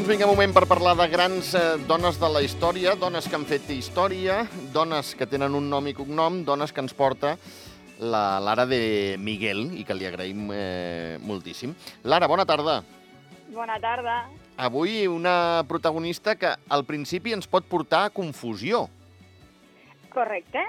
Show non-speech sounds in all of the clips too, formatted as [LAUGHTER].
Doncs vinga, moment per parlar de grans eh, dones de la història, dones que han fet història, dones que tenen un nom i cognom, dones que ens porta la Lara de Miguel i que li agraïm eh, moltíssim. Lara, bona tarda. Bona tarda. Avui una protagonista que al principi ens pot portar a confusió. Correcte.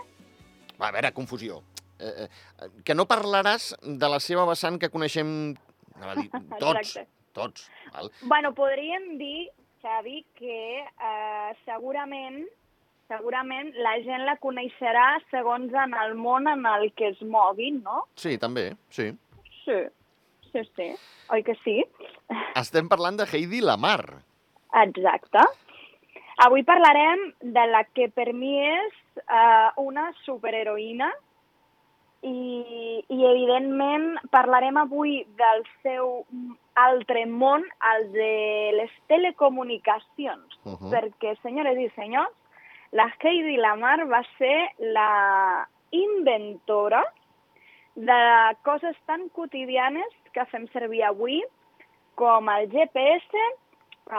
A veure, confusió. Eh, eh, que no parlaràs de la seva vessant que coneixem a dir, [LAUGHS] tots, Exacte. Tots. Val? Bueno, podríem dir, Xavi, que eh, segurament segurament la gent la coneixerà segons en el món en el que es moguin, no? Sí, també, sí. Sí, sí, sí. Oi que sí? Estem parlant de Heidi Lamar. Exacte. Avui parlarem de la que per mi és eh, una superheroïna i, i evidentment parlarem avui del seu altre món, el de les telecomunicacions, Uh -huh. perquè, senyores i senyors, la Heidi Lamar va ser la inventora de coses tan quotidianes que fem servir avui com el GPS,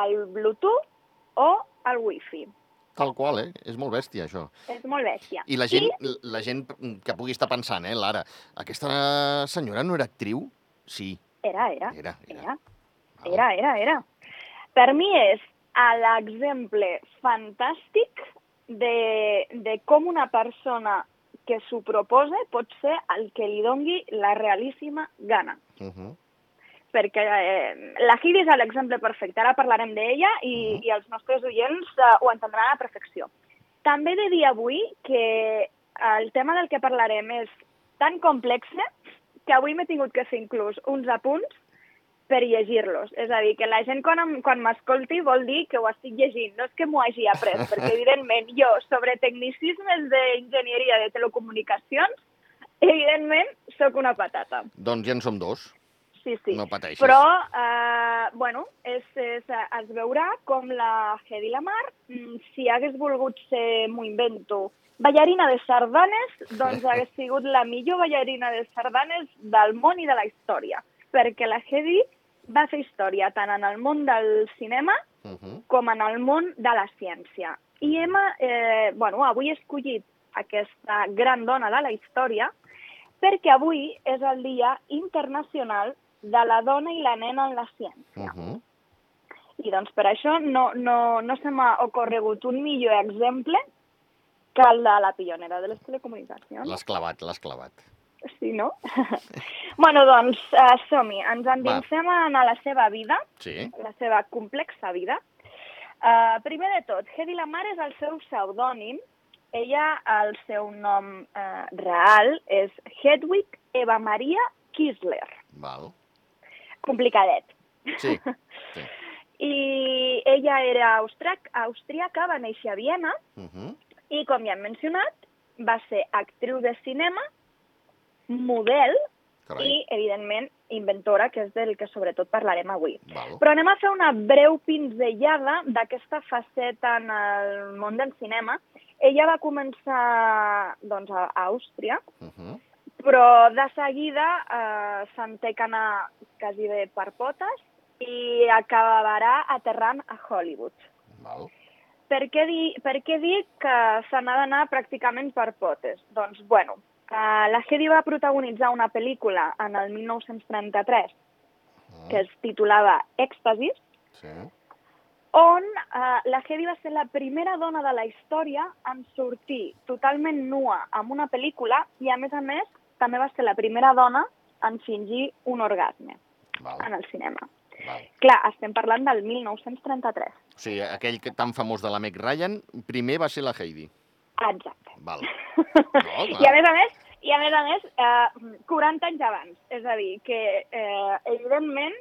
el Bluetooth o el Wi-Fi. Tal qual, eh? És molt bèstia, això. És molt bèstia. I la gent, la gent que pugui estar pensant, eh, Lara, aquesta senyora no era actriu? Sí, Era, era. era, era. Era, era, era. era. Per mi és l'exemple fantàstic de, de com una persona que s'ho proposa pot ser el que li dongui la realíssima gana. Uh -huh. Perquè eh, la Heidi és l'exemple perfecte. Ara parlarem d'ella i, Mhm. i els nostres oients eh, ho entendran a la perfecció. També he de dir avui que el tema del que parlarem és tan complex que avui m'he tingut que fer inclús uns apunts per llegir-los. És a dir, que la gent quan, quan m'escolti vol dir que ho estic llegint, no és que m'ho hagi après, [LAUGHS] perquè evidentment jo sobre tecnicismes d'enginyeria de telecomunicacions, evidentment sóc una patata. Doncs ja en som dos. Sí, sí. No pateixis. Però, eh, bueno, és, és, es veurà com la Hedy Lamar, mm, si hagués volgut ser, m'ho invento, ballarina de sardanes, doncs hagués [LAUGHS] sigut la millor ballarina de sardanes del món i de la història. Perquè la Hedy va fer història tant en el món del cinema Uh -huh. com en el món de la ciència. I hem, eh, bueno, avui he escollit aquesta gran dona de la història perquè avui és el Dia Internacional de la Dona i la Nena en la Ciència. Uh -huh. I doncs per això no, no, no se m'ha ocorregut un millor exemple que el de la pionera de les telecomunicacions. L'has clavat, l'has clavat. Sí, no? [LAUGHS] bueno, doncs uh, som-hi. Ens endinsem en la seva vida, Sí. la seva complexa vida. Uh, primer de tot, Hedy Lamar és el seu pseudònim. Ella, el seu nom uh, real és Hedwig Eva Maria Kisler. Val. Complicadet. Sí. [LAUGHS] sí. I ella era austriac, austríaca, va néixer a Viena Uh -huh. i, com ja hem mencionat, va ser actriu de cinema, model Carai. i, evidentment, inventora, que és del que sobretot parlarem avui. Val. Però anem a fer una breu pinzellada d'aquesta faceta en el món del cinema. Ella va començar doncs, a Àustria, Uh -huh. Però de seguida eh, se'n té que anar quasi bé per potes i acabarà aterrant a Hollywood. Val. Per què, dir, per què dic que se n'ha d'anar pràcticament per potes? Doncs, bueno, eh, la Hedy va protagonitzar una pel·lícula en el 1933 Uh que es titulava Èxtasis, Sí. on eh, la Hedy va ser la primera dona de la història en sortir totalment nua en una pel·lícula i, a més a més, també va ser la primera dona en fingir un orgasme en Val. el cinema. Val. Clar, estem parlant del 1933. O sigui, aquell que tan famós de la Meg Ryan, primer va ser la Heidi. Exacte. Val. [LAUGHS] No, I a més a més, i a més a més, eh, 40 anys abans. És a dir, que eh, evidentment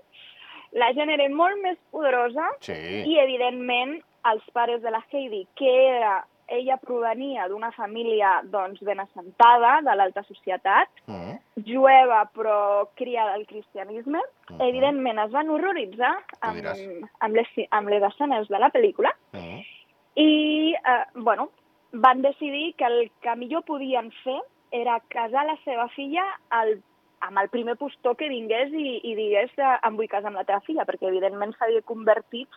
la gent era molt més poderosa Sí. i evidentment els pares de la Heidi, que era, ella provenia d'una família doncs, ben assentada, de l'alta societat, Uh -huh. jueva però criada al cristianisme, Mhm. evidentment es van horroritzar amb, amb, les, amb les escenes de la pel·lícula Uh -huh. i, eh, bueno, van decidir que el que millor podien fer era casar la seva filla al, amb el primer postor que vingués i, i digués eh, em vull casar amb la teva filla, perquè evidentment s'havia convertit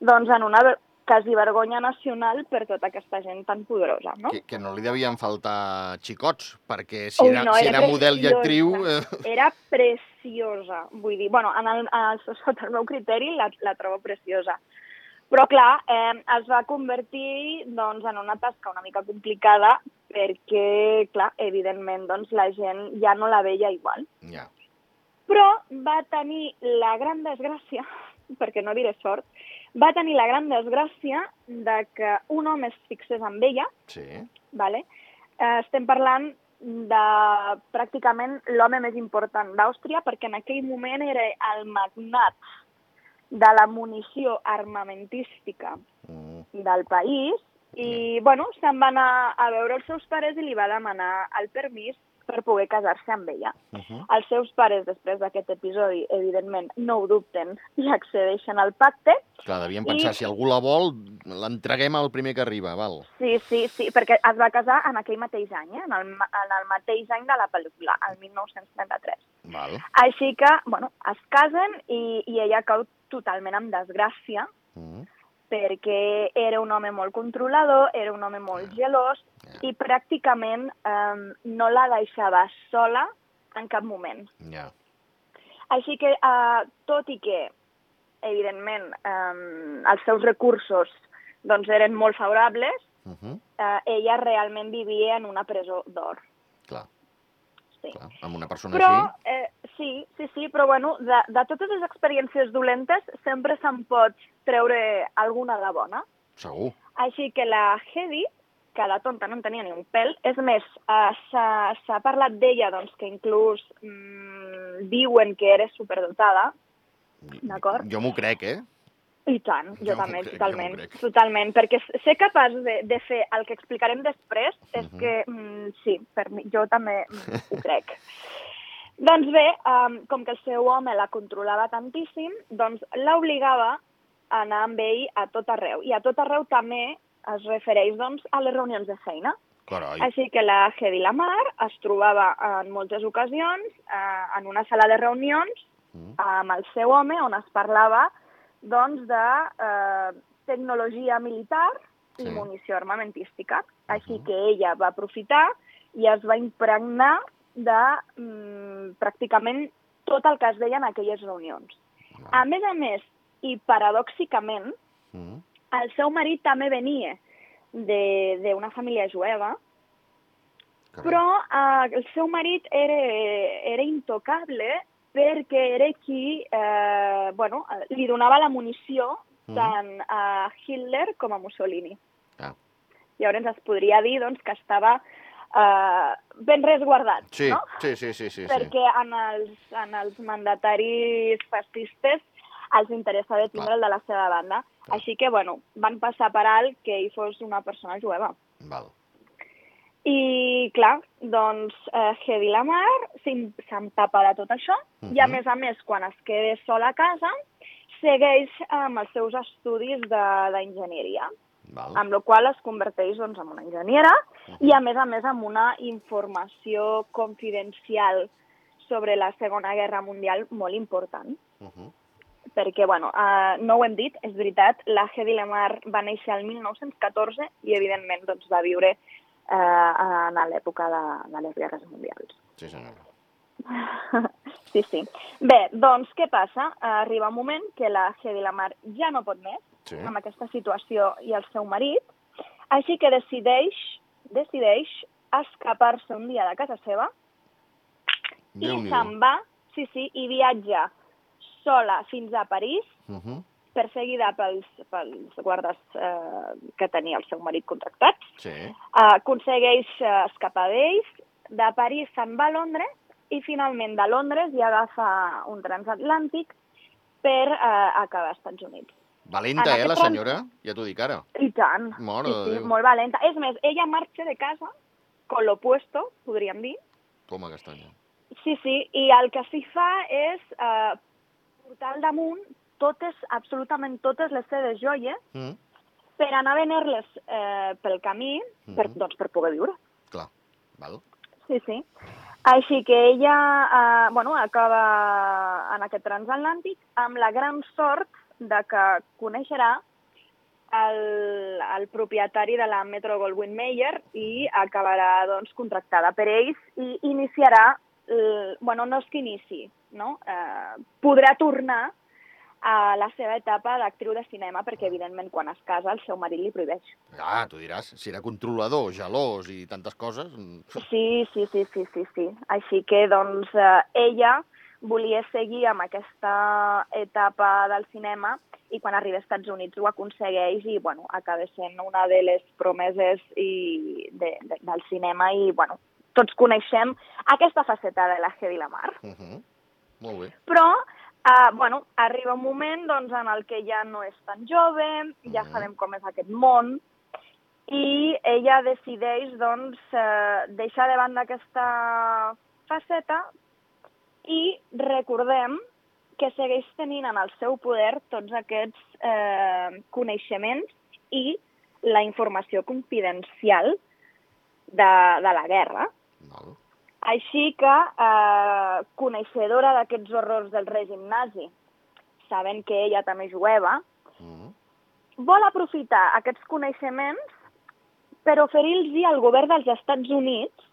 doncs en una quasi vergonya nacional per tota aquesta gent tan poderosa, no? Que, que no li devien faltar xicots, perquè si Ui, era, no, si era era model i actriu... Eh, Era preciosa, vull dir, bueno, en el, en el, [LAUGHS] sota el meu criteri la, la trobo preciosa. Però, clar, eh, es va convertir doncs, en una tasca una mica complicada perquè, clar, evidentment, doncs, la gent ja no la veia igual. ja, Però va tenir la gran desgràcia, [LAUGHS] perquè no diré sort, va tenir la gran desgràcia de que un home es fixés amb ella, sí. vale? eh, estem parlant de pràcticament l'home més important d'Àustria, perquè en aquell moment era el magnat de la munició armamentística Mm, del país i, bueno, se'n va anar a veure els seus pares i li va demanar el permís per poder casar-se amb ella. uh -huh. Els seus pares, després d'aquest episodi, evidentment, no ho dubten i accedeixen al pacte. Clar, devien pensar, I- si algú la vol, l'entreguem al primer que arriba, val? Sí, sí, sí, perquè es va casar en aquell mateix any, eh? en, el, en el mateix any de la pel·lícula, el 1933. Val. Així que, bueno, es casen i, i ella cau totalment en desgràcia Mm, perquè era un home molt controlador, era un home molt gelós. I pràcticament eh, no la deixava sola en cap moment. ja. Així que, eh, tot i que, evidentment, eh, els seus recursos doncs, eren molt favorables, Uh -huh. eh, ella realment vivia en una presó d'or. Clar, Sí. clar. Amb una persona Però, així... eh, sí, sí, sí, però bueno, de, de totes les experiències dolentes sempre se'n pot treure alguna de bona. Segur. Així que la Hedy, que la tonta no en tenia ni un pèl, és més, eh, s'ha parlat d'ella doncs, que inclús mm, diuen que era superdotada, D'acord. Jo m'ho crec, eh? i tant, jo, Jo també, crec, jo totalment, crec. totalment, perquè ser capaç de, de fer el que explicarem després és Mhm. que, mm, sí, per mi, jo també ho crec. [LAUGHS] Doncs bé, um, com que el seu home la controlava tantíssim, doncs l'obligava a anar amb ell a tot arreu. I a tot arreu també es refereix doncs, a les reunions de feina. Carai. Així que la Hedy Lamar es trobava en moltes ocasions eh, en una sala de reunions Mm, amb el seu home on es parlava doncs, de eh, tecnologia militar i Sí. munició armamentística. Així Mhm. que ella va aprofitar i es va impregnar de mm, pràcticament tot el que es deia en aquelles reunions. A més a més, i paradoxicament, Mm, el seu marit també venia de- d'una família jueva, carai. però eh, el seu marit era, era intocable perquè era qui eh, bueno, li donava la munició Mhm. tant a Hitler com a Mussolini. Ah. Llavors es podria dir doncs, que estava eh, ben resguardat, Sí, no? sí, sí, sí, sí, sí. perquè en els, en els mandataris fascistes els interessava tindre Clar. el de la seva banda. Així que, bueno, van passar per alt que ell fos una persona jueva. Val. I, clar, doncs, eh, Hedy Lamar tapa de tot això i, a Mhm. més a més, quan es queda sola a casa, segueix amb els seus estudis de- d'enginyeria, Val. amb la qual es converteix doncs, en una enginyera i, a més a més, amb una informació confidencial sobre la Segona Guerra Mundial molt important Uh -huh. Perquè, bueno, uh, no ho hem dit, és veritat, la Hedy Lamar va néixer el 1914 i, evidentment, doncs, va viure uh, en l'època de, de les guerres mundials. Sí, senyor. [LAUGHS] sí, sí. Bé, doncs, què passa? Arriba un moment que la Hedy Lamar ja no pot més Sí. amb aquesta situació i el seu marit, així que decideix, decideix escapar-se un dia de casa seva i Déu-n'hi-do. se'n va, sí, sí, i viatja sola fins a París, Uh -huh. perseguida pels, pels guardes eh, que tenia el seu marit contractats. Sí. Eh, aconsegueix eh, escapar d'ells, de París se'n va a Londres i finalment de Londres hi agafa un transatlàntic per eh, acabar als Estats Units. Valenta, En eh, la senyora? Ja t'ho dic ara. I tant, Mare sí, sí, molt valenta. És més, ella marxa de casa con lo puesto, podríem dir, Toma castanya. Sí, sí, i el que s'hi fa és eh, portar al damunt totes, absolutament totes les seves joies Mm. per anar a venir-les eh, pel camí per, Mhm. doncs, per poder viure. Clar. Val. Sí, sí. Així que ella eh, bueno, acaba en aquest transatlàntic amb la gran sort de que coneixerà el, el propietari de la Metro Goldwyn Mayer i acabarà doncs, contractada per ells i iniciarà, el, bueno, no és que inici, no? Eh, podrà tornar a la seva etapa d'actriu de cinema, perquè, evidentment, quan es casa, el seu marit li prohibeix. Ah, tu diràs, si era controlador, gelós i tantes coses... mm, Sí, sí, sí, sí, sí, sí. Així que, doncs, eh, ella volia seguir amb aquesta etapa del cinema i quan arriba als Estats Units ho aconsegueix i, bueno, acaba sent una de les promeses i de, de, del cinema i, bueno, tots coneixem aquesta faceta de la Hedy Lamar. Uh -huh. Molt bé. Però, eh, bueno, arriba un moment doncs, en el que ja no és tan jove, ja Mhm. sabem com és aquest món, i ella decideix doncs, eh, deixar de banda aquesta faceta i recordem que segueix tenint en el seu poder tots aquests eh, coneixements i la informació confidencial de, de la guerra. Val. Així que, eh, coneixedora d'aquests horrors del règim nazi, sabent que ella també jueva, Uh -huh. vol aprofitar aquests coneixements per oferir-los al govern dels Estats Units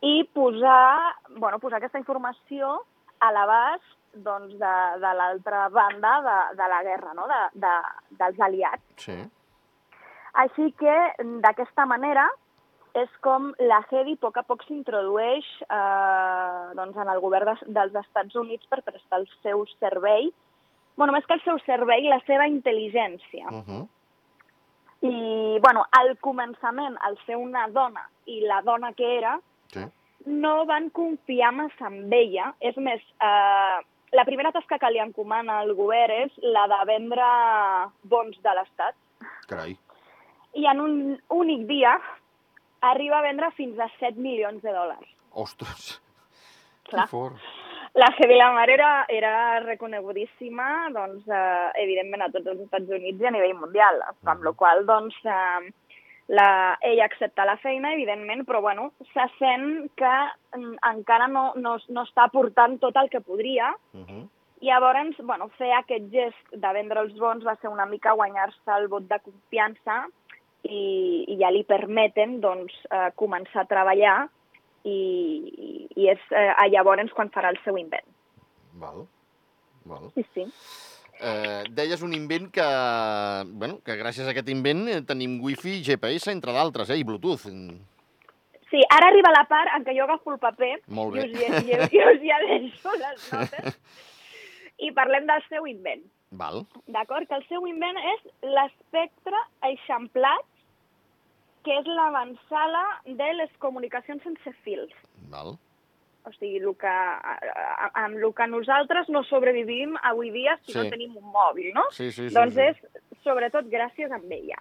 i posar, bueno, posar aquesta informació a l'abast doncs, de, de l'altra banda de, de la guerra, no? de, de, dels aliats. Sí. Així que, d'aquesta manera, és com la Hedy a poc a poc s'introdueix eh, doncs, en el govern de, dels Estats Units per prestar el seu servei, bueno, més que el seu servei, la seva intel·ligència. Uh -huh. I, bueno, al començament, al ser una dona i la dona que era, Sí. no van confiar massa en ella. És més, eh, la primera tasca que li encomana el govern és la de vendre bons de l'Estat. Carai. I en un únic dia arriba a vendre fins a 7 milions de dòlars. Ostres. Clar. Que fort. La Hedy Lamar era, era reconegudíssima, doncs, eh, evidentment, a tots els Estats Units i a nivell mundial, amb la qual doncs, eh, la, ella accepta la feina, evidentment, però bueno, se sent que mm, encara no, no, no està aportant tot el que podria, Uh -huh. i llavors, bueno, fer aquest gest de vendre els bons va ser una mica guanyar-se el vot de confiança i, i ja li permeten doncs, eh, començar a treballar i, i és eh, llavors quan farà el seu invent. Val. Val. Sí, sí. Eh, deies un invent que, bueno, que gràcies a aquest invent eh, tenim wifi i GPS, entre d'altres, eh, i Bluetooth. Sí, ara arriba la part en què jo agafo el paper Molt i bé. us, i, us- i us hi deixo les notes i parlem del seu invent. Val. D'acord? Que el seu invent és l'espectre eixamplat, que és l'avançada de les comunicacions sense fils. Val. O sigui, el que, amb el que nosaltres no sobrevivim avui dia si Sí. no tenim un mòbil, no? Sí, sí, sí. doncs sí. és sobretot gràcies a ella.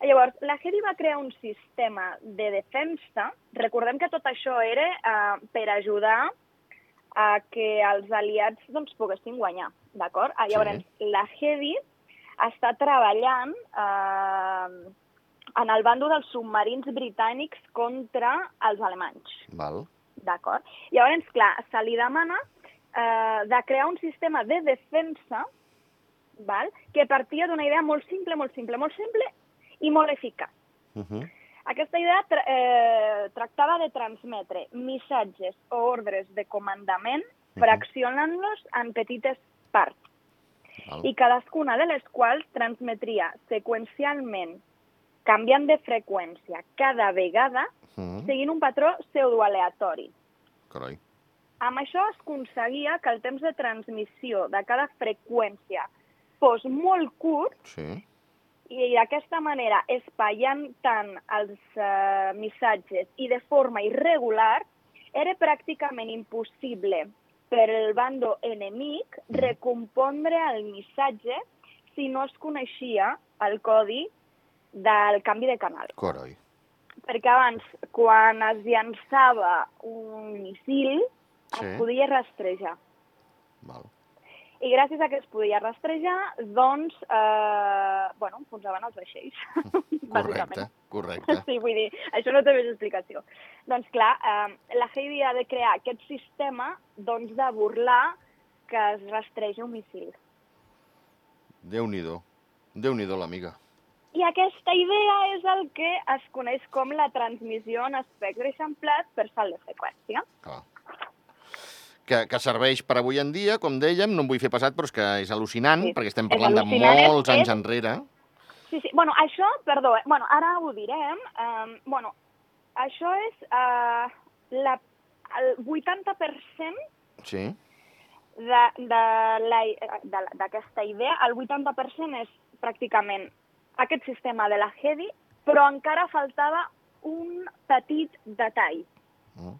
Llavors, la Hedy va crear un sistema de defensa. Recordem que tot això era eh, per ajudar a que els aliats doncs, poguessin guanyar, d'acord? Llavors, la Hedy està treballant eh, en el bando dels submarins britànics contra els alemanys. Val. D'acord? Llavors, clar, se li demana eh, de crear un sistema de defensa val? que partia d'una idea molt simple, molt simple, molt simple i molt eficaç. Uh -huh. Aquesta idea tra eh, tractava de transmetre missatges o ordres de comandament Mhm. fraccionant-los en petites parts Val. i cadascuna de les quals transmetria seqüencialment, canviant de freqüència cada vegada, -huh. seguint un patró pseudoaleatori. Carai. Amb això es aconseguia que el temps de transmissió de cada freqüència fos molt curt Sí. i d'aquesta manera, espaiant tant els eh, missatges i de forma irregular, era pràcticament impossible per el bando enemic recompondre el missatge si no es coneixia el codi del canvi de canal. Carai. Perquè abans, quan es llançava un missil, Sí. es podia rastrejar. Val. I gràcies a que es podia rastrejar, doncs, eh, bueno, enfonsaven els vaixells, [LAUGHS] Correcte, correcte. [LAUGHS] Sí, vull dir, això no té més explicació. Doncs clar, eh, la Heidi ha de crear aquest sistema doncs, de burlar que es rastregi un missil. Déu-n'hi-do. Déu-n'hi-do, l'amiga. I aquesta idea és el que es coneix com la transmissió en espectre eixamplat per salt de freqüència. Clar. Que, que serveix per avui en dia, com dèiem, no em vull fer pesat, però és que és al·lucinant, Sí, perquè estem parlant de al·lucinant, és- molts anys és- enrere. Sí, sí. Bueno, això, perdó, eh? bueno, ara ho direm. Um, bueno, això és uh, la, el 80% Sí, d'aquesta idea, el 80% és pràcticament aquest sistema de la HEDI, però encara faltava un petit detall. Mm.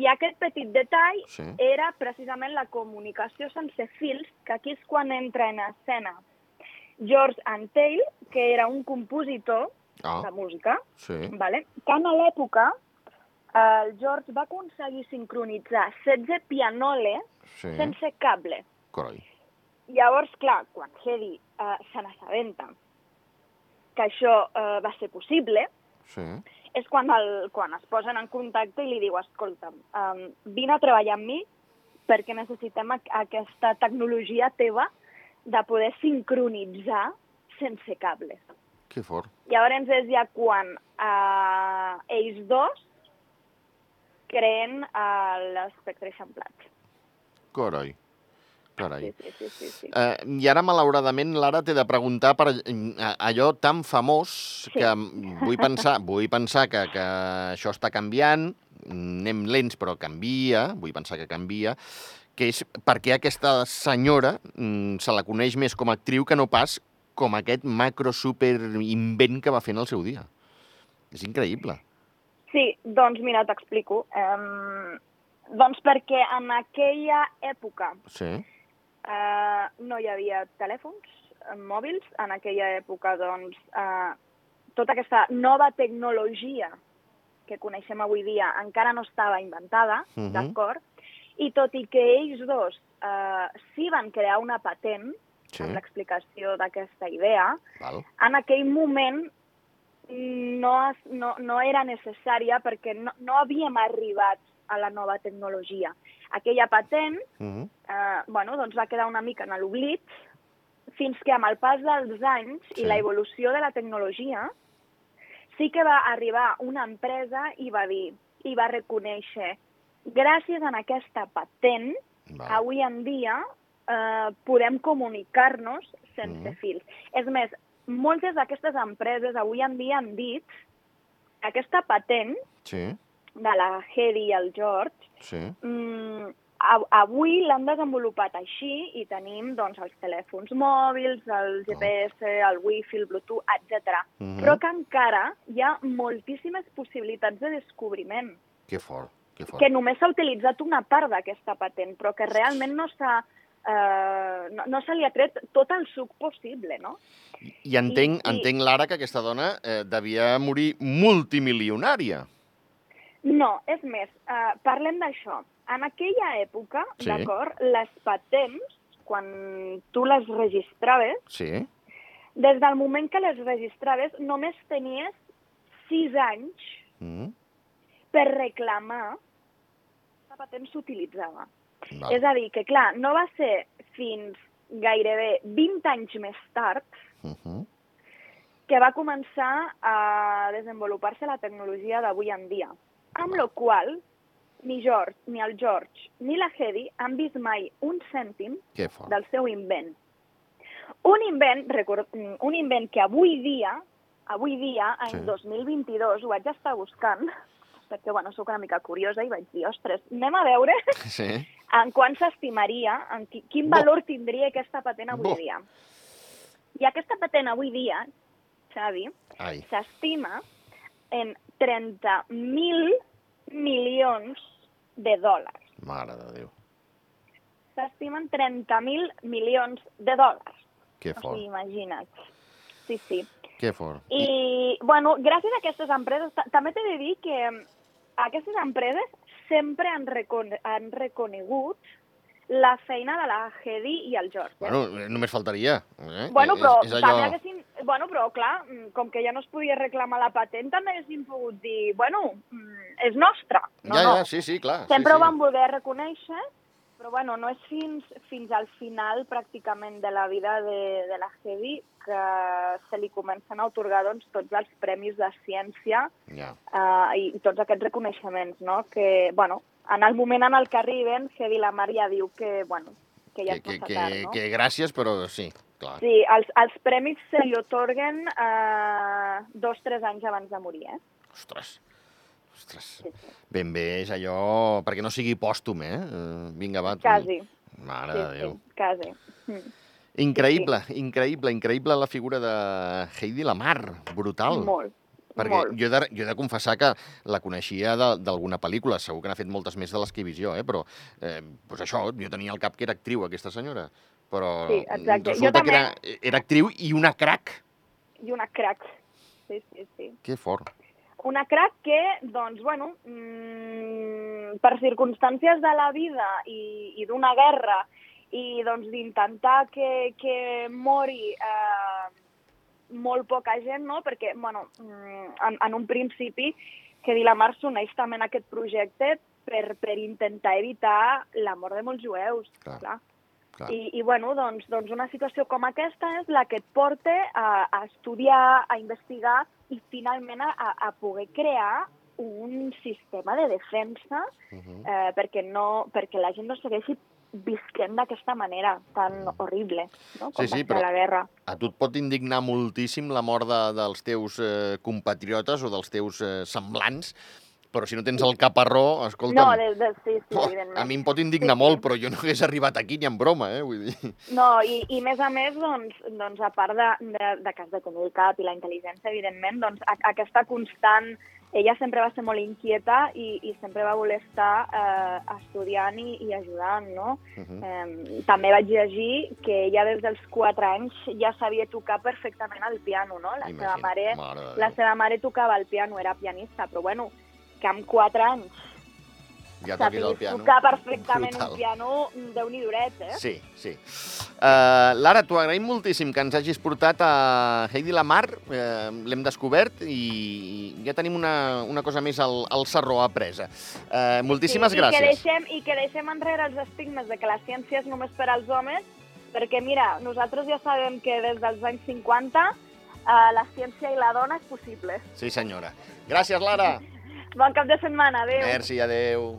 I aquest petit detall sí. era precisament la comunicació sense fils, que aquí és quan entra en escena George Antheil, que era un compositor Ah, de música, sí, vale? que en l'època el George va aconseguir sincronitzar 16 pianoles sí. sense cable. Coroi. Llavors, clar, quan Hedy eh, se n'assabenta que això eh, va ser possible, Sí. és quan, el, quan es posen en contacte i li diu, escolta'm, um, vine a treballar amb mi perquè necessitem aqu aquesta tecnologia teva de poder sincronitzar sense cables. Que fort. Llavors és ja quan uh, ells dos creen uh, l'espectre eixamplat. Coroi. Carai. Sí, sí, sí, sí, sí. Eh, I ara, malauradament, Lara t'he de preguntar per eh, allò tan famós Sí. que vull pensar, vull pensar que, que això està canviant, anem lents però canvia, vull pensar que canvia, que és perquè aquesta senyora mm, se la coneix més com a actriu que no pas com aquest macro super invent que va fer en el seu dia. És increïble. Sí, doncs mira, t'explico. Um, doncs perquè en aquella època Sí, eh, no hi havia telèfons eh, mòbils, en aquella època doncs eh, tota aquesta nova tecnologia que coneixem avui dia encara no estava inventada, Mhm. d'acord? I tot i que ells dos eh, sí van crear una patent sí, amb l'explicació d'aquesta idea, val. en aquell moment no, no, no era necessària perquè no, no havíem arribat a la nova tecnologia. Aquella patent Mm eh, bueno, doncs va quedar una mica en l'oblit fins que amb el pas dels anys Sí. i la evolució de la tecnologia sí que va arribar una empresa i va dir, i va reconèixer gràcies a aquesta patent, val. avui en dia eh, podem comunicar-nos sense Mhm. fils. És més, moltes d'aquestes empreses avui en dia han dit que aquesta patent Sí, de la Hedy i el George sí, mm, avui l'han desenvolupat així i tenim doncs, els telèfons mòbils, el GPS, el Wi-Fi, el Bluetooth, etc. Mhm. Però que encara hi ha moltíssimes possibilitats de descobriment, que fort, que fort. que només s'ha utilitzat una part d'aquesta patent, però que realment no s'ha eh, no, no se li ha tret tot el suc possible, no? I entenc, i- entenc Lara, que aquesta dona eh, devia morir multimilionària. No, és més, eh, parlem d'això. En aquella època, Sí. d'acord, les patents, quan tu les registraves, Sí, des del moment que les registraves, només tenies sis anys mm, per reclamar que la patent s'utilitzava. És a dir, que clar, no va ser fins gairebé 20 anys més tard Mhm. que va començar a desenvolupar-se la tecnologia d'avui en dia. Amb la qual ni George, ni el George, ni la Hedy han vist mai un cèntim del seu invent. Un invent, record, un invent que avui dia, avui dia, any Sí. 2022, ho vaig estar buscant, perquè, bueno, sóc una mica curiosa i vaig dir, ostres, anem a veure [LAUGHS] Sí, en quant s'estimaria, en qui, quin Bo. valor tindria aquesta patent avui Bo. dia. I aquesta patent avui dia, Xavi, s'estima en 30.000 milions de dòlars. mare de Déu. S'estimen 30.000 milions de dòlars. Que O fort, sigui, imagina't. Sí, sí. que fort. I, bueno, gràcies a aquestes empreses, ta- també t'he de dir que mm, aquestes empreses sempre han, recone han reconegut la feina de la Hedy i el George. Bueno, eh, només faltaria. Eh? Bueno, però és, és també allò... haguessin... Bueno, però clar, mm, com que ja no es podia reclamar la patent, també haguessin pogut dir, bueno, mm, és nostra. No, ja, no. ja, sí, sí, clar. Sempre sí, ho sí. van voler reconèixer Però bueno, no és fins, fins al final pràcticament de la vida de, de la Heidi que se li comencen a otorgar doncs, tots els premis de ciència Ja. uh, i tots aquests reconeixements, no? Que, bueno, en el moment en el que arriben, Heidi Lamar ja diu que, bueno, que ja Que, és que, que, tard, no? que gràcies, però sí, clar. Sí, els, els premis se li otorguen uh, dos, tres anys abans de morir, eh? Ostres, ostres. Sí, sí. Ben bé, és allò... Perquè no sigui pòstum, eh? Eh, Vinga, va. tu. Quasi. Mare Sí, de Déu. sí, quasi. Mm. Increïble, increïble, increïble la figura de Heidi Lamar. Brutal. Molt, Perquè molt. jo he, de, jo he de confessar que la coneixia d'alguna pel·lícula, segur que n'ha fet moltes més de les que he vist jo, eh? però eh, pues això, jo tenia al cap que era actriu, aquesta senyora. Però Sí, exacte. Jo resulta que també. era, era actriu i una crac. I una crack. Sí, sí, sí. Que fort. Una crack que, doncs, bueno, mm, per circumstàncies de la vida i, i d'una guerra i doncs d'intentar que, que mori eh, molt poca gent, no? Perquè, bueno, mm, en, en un principi, que Dilamar s'uneix també en aquest projecte per, per intentar evitar la mort de molts jueus, Clar. clar. Clar. I, I, bueno, doncs, doncs una situació com aquesta és la que et porta a, a estudiar, a investigar i finalment a, a poder crear un sistema de defensa Uh -huh. eh, perquè, no, perquè la gent no segueixi visquent d'aquesta manera tan horrible no? com Sí, sí, però- la guerra. A tu et pot indignar moltíssim la mort de, dels teus eh, compatriotes o dels teus eh, semblants, però si no tens el caparró, escolta'm... No, de, de, sí, sí, oh, evidentment. a mi em pot indignar Sí, sí. molt, però jo no hagués arribat aquí ni en broma, eh? Vull dir... No, i, i més a més, doncs, doncs a part de, de, de que has de tenir el cap i la intel·ligència, evidentment, doncs a, aquesta constant... Ella sempre va ser molt inquieta i, i sempre va voler estar eh, estudiant i, i ajudant, no? Uh -huh. Eh, també vaig llegir que ella des dels 4 anys ja sabia tocar perfectament el piano, no? La seva mare, la seva mare tocava el piano, era pianista, però bueno, que amb 4 anys Ja toquis el piano. tocar perfectament Brutal. un piano, déu nhi duret, eh? Sí, sí. Uh, Lara, t'ho agraïm moltíssim que ens hagis portat a Heidi Lamar, uh, l'hem descobert i ja tenim una, una cosa més al, al sarró apresa. Uh, moltíssimes sí, I que, gràcies. deixem, I que deixem enrere els estigmes de que la ciència és només per als homes, perquè, mira, nosaltres ja sabem que des dels anys 50 eh, la ciència i la dona és possible. Sí, senyora. Gràcies, Lara. [LAUGHS] Bon cap de setmana, adéu. Merci, adeu.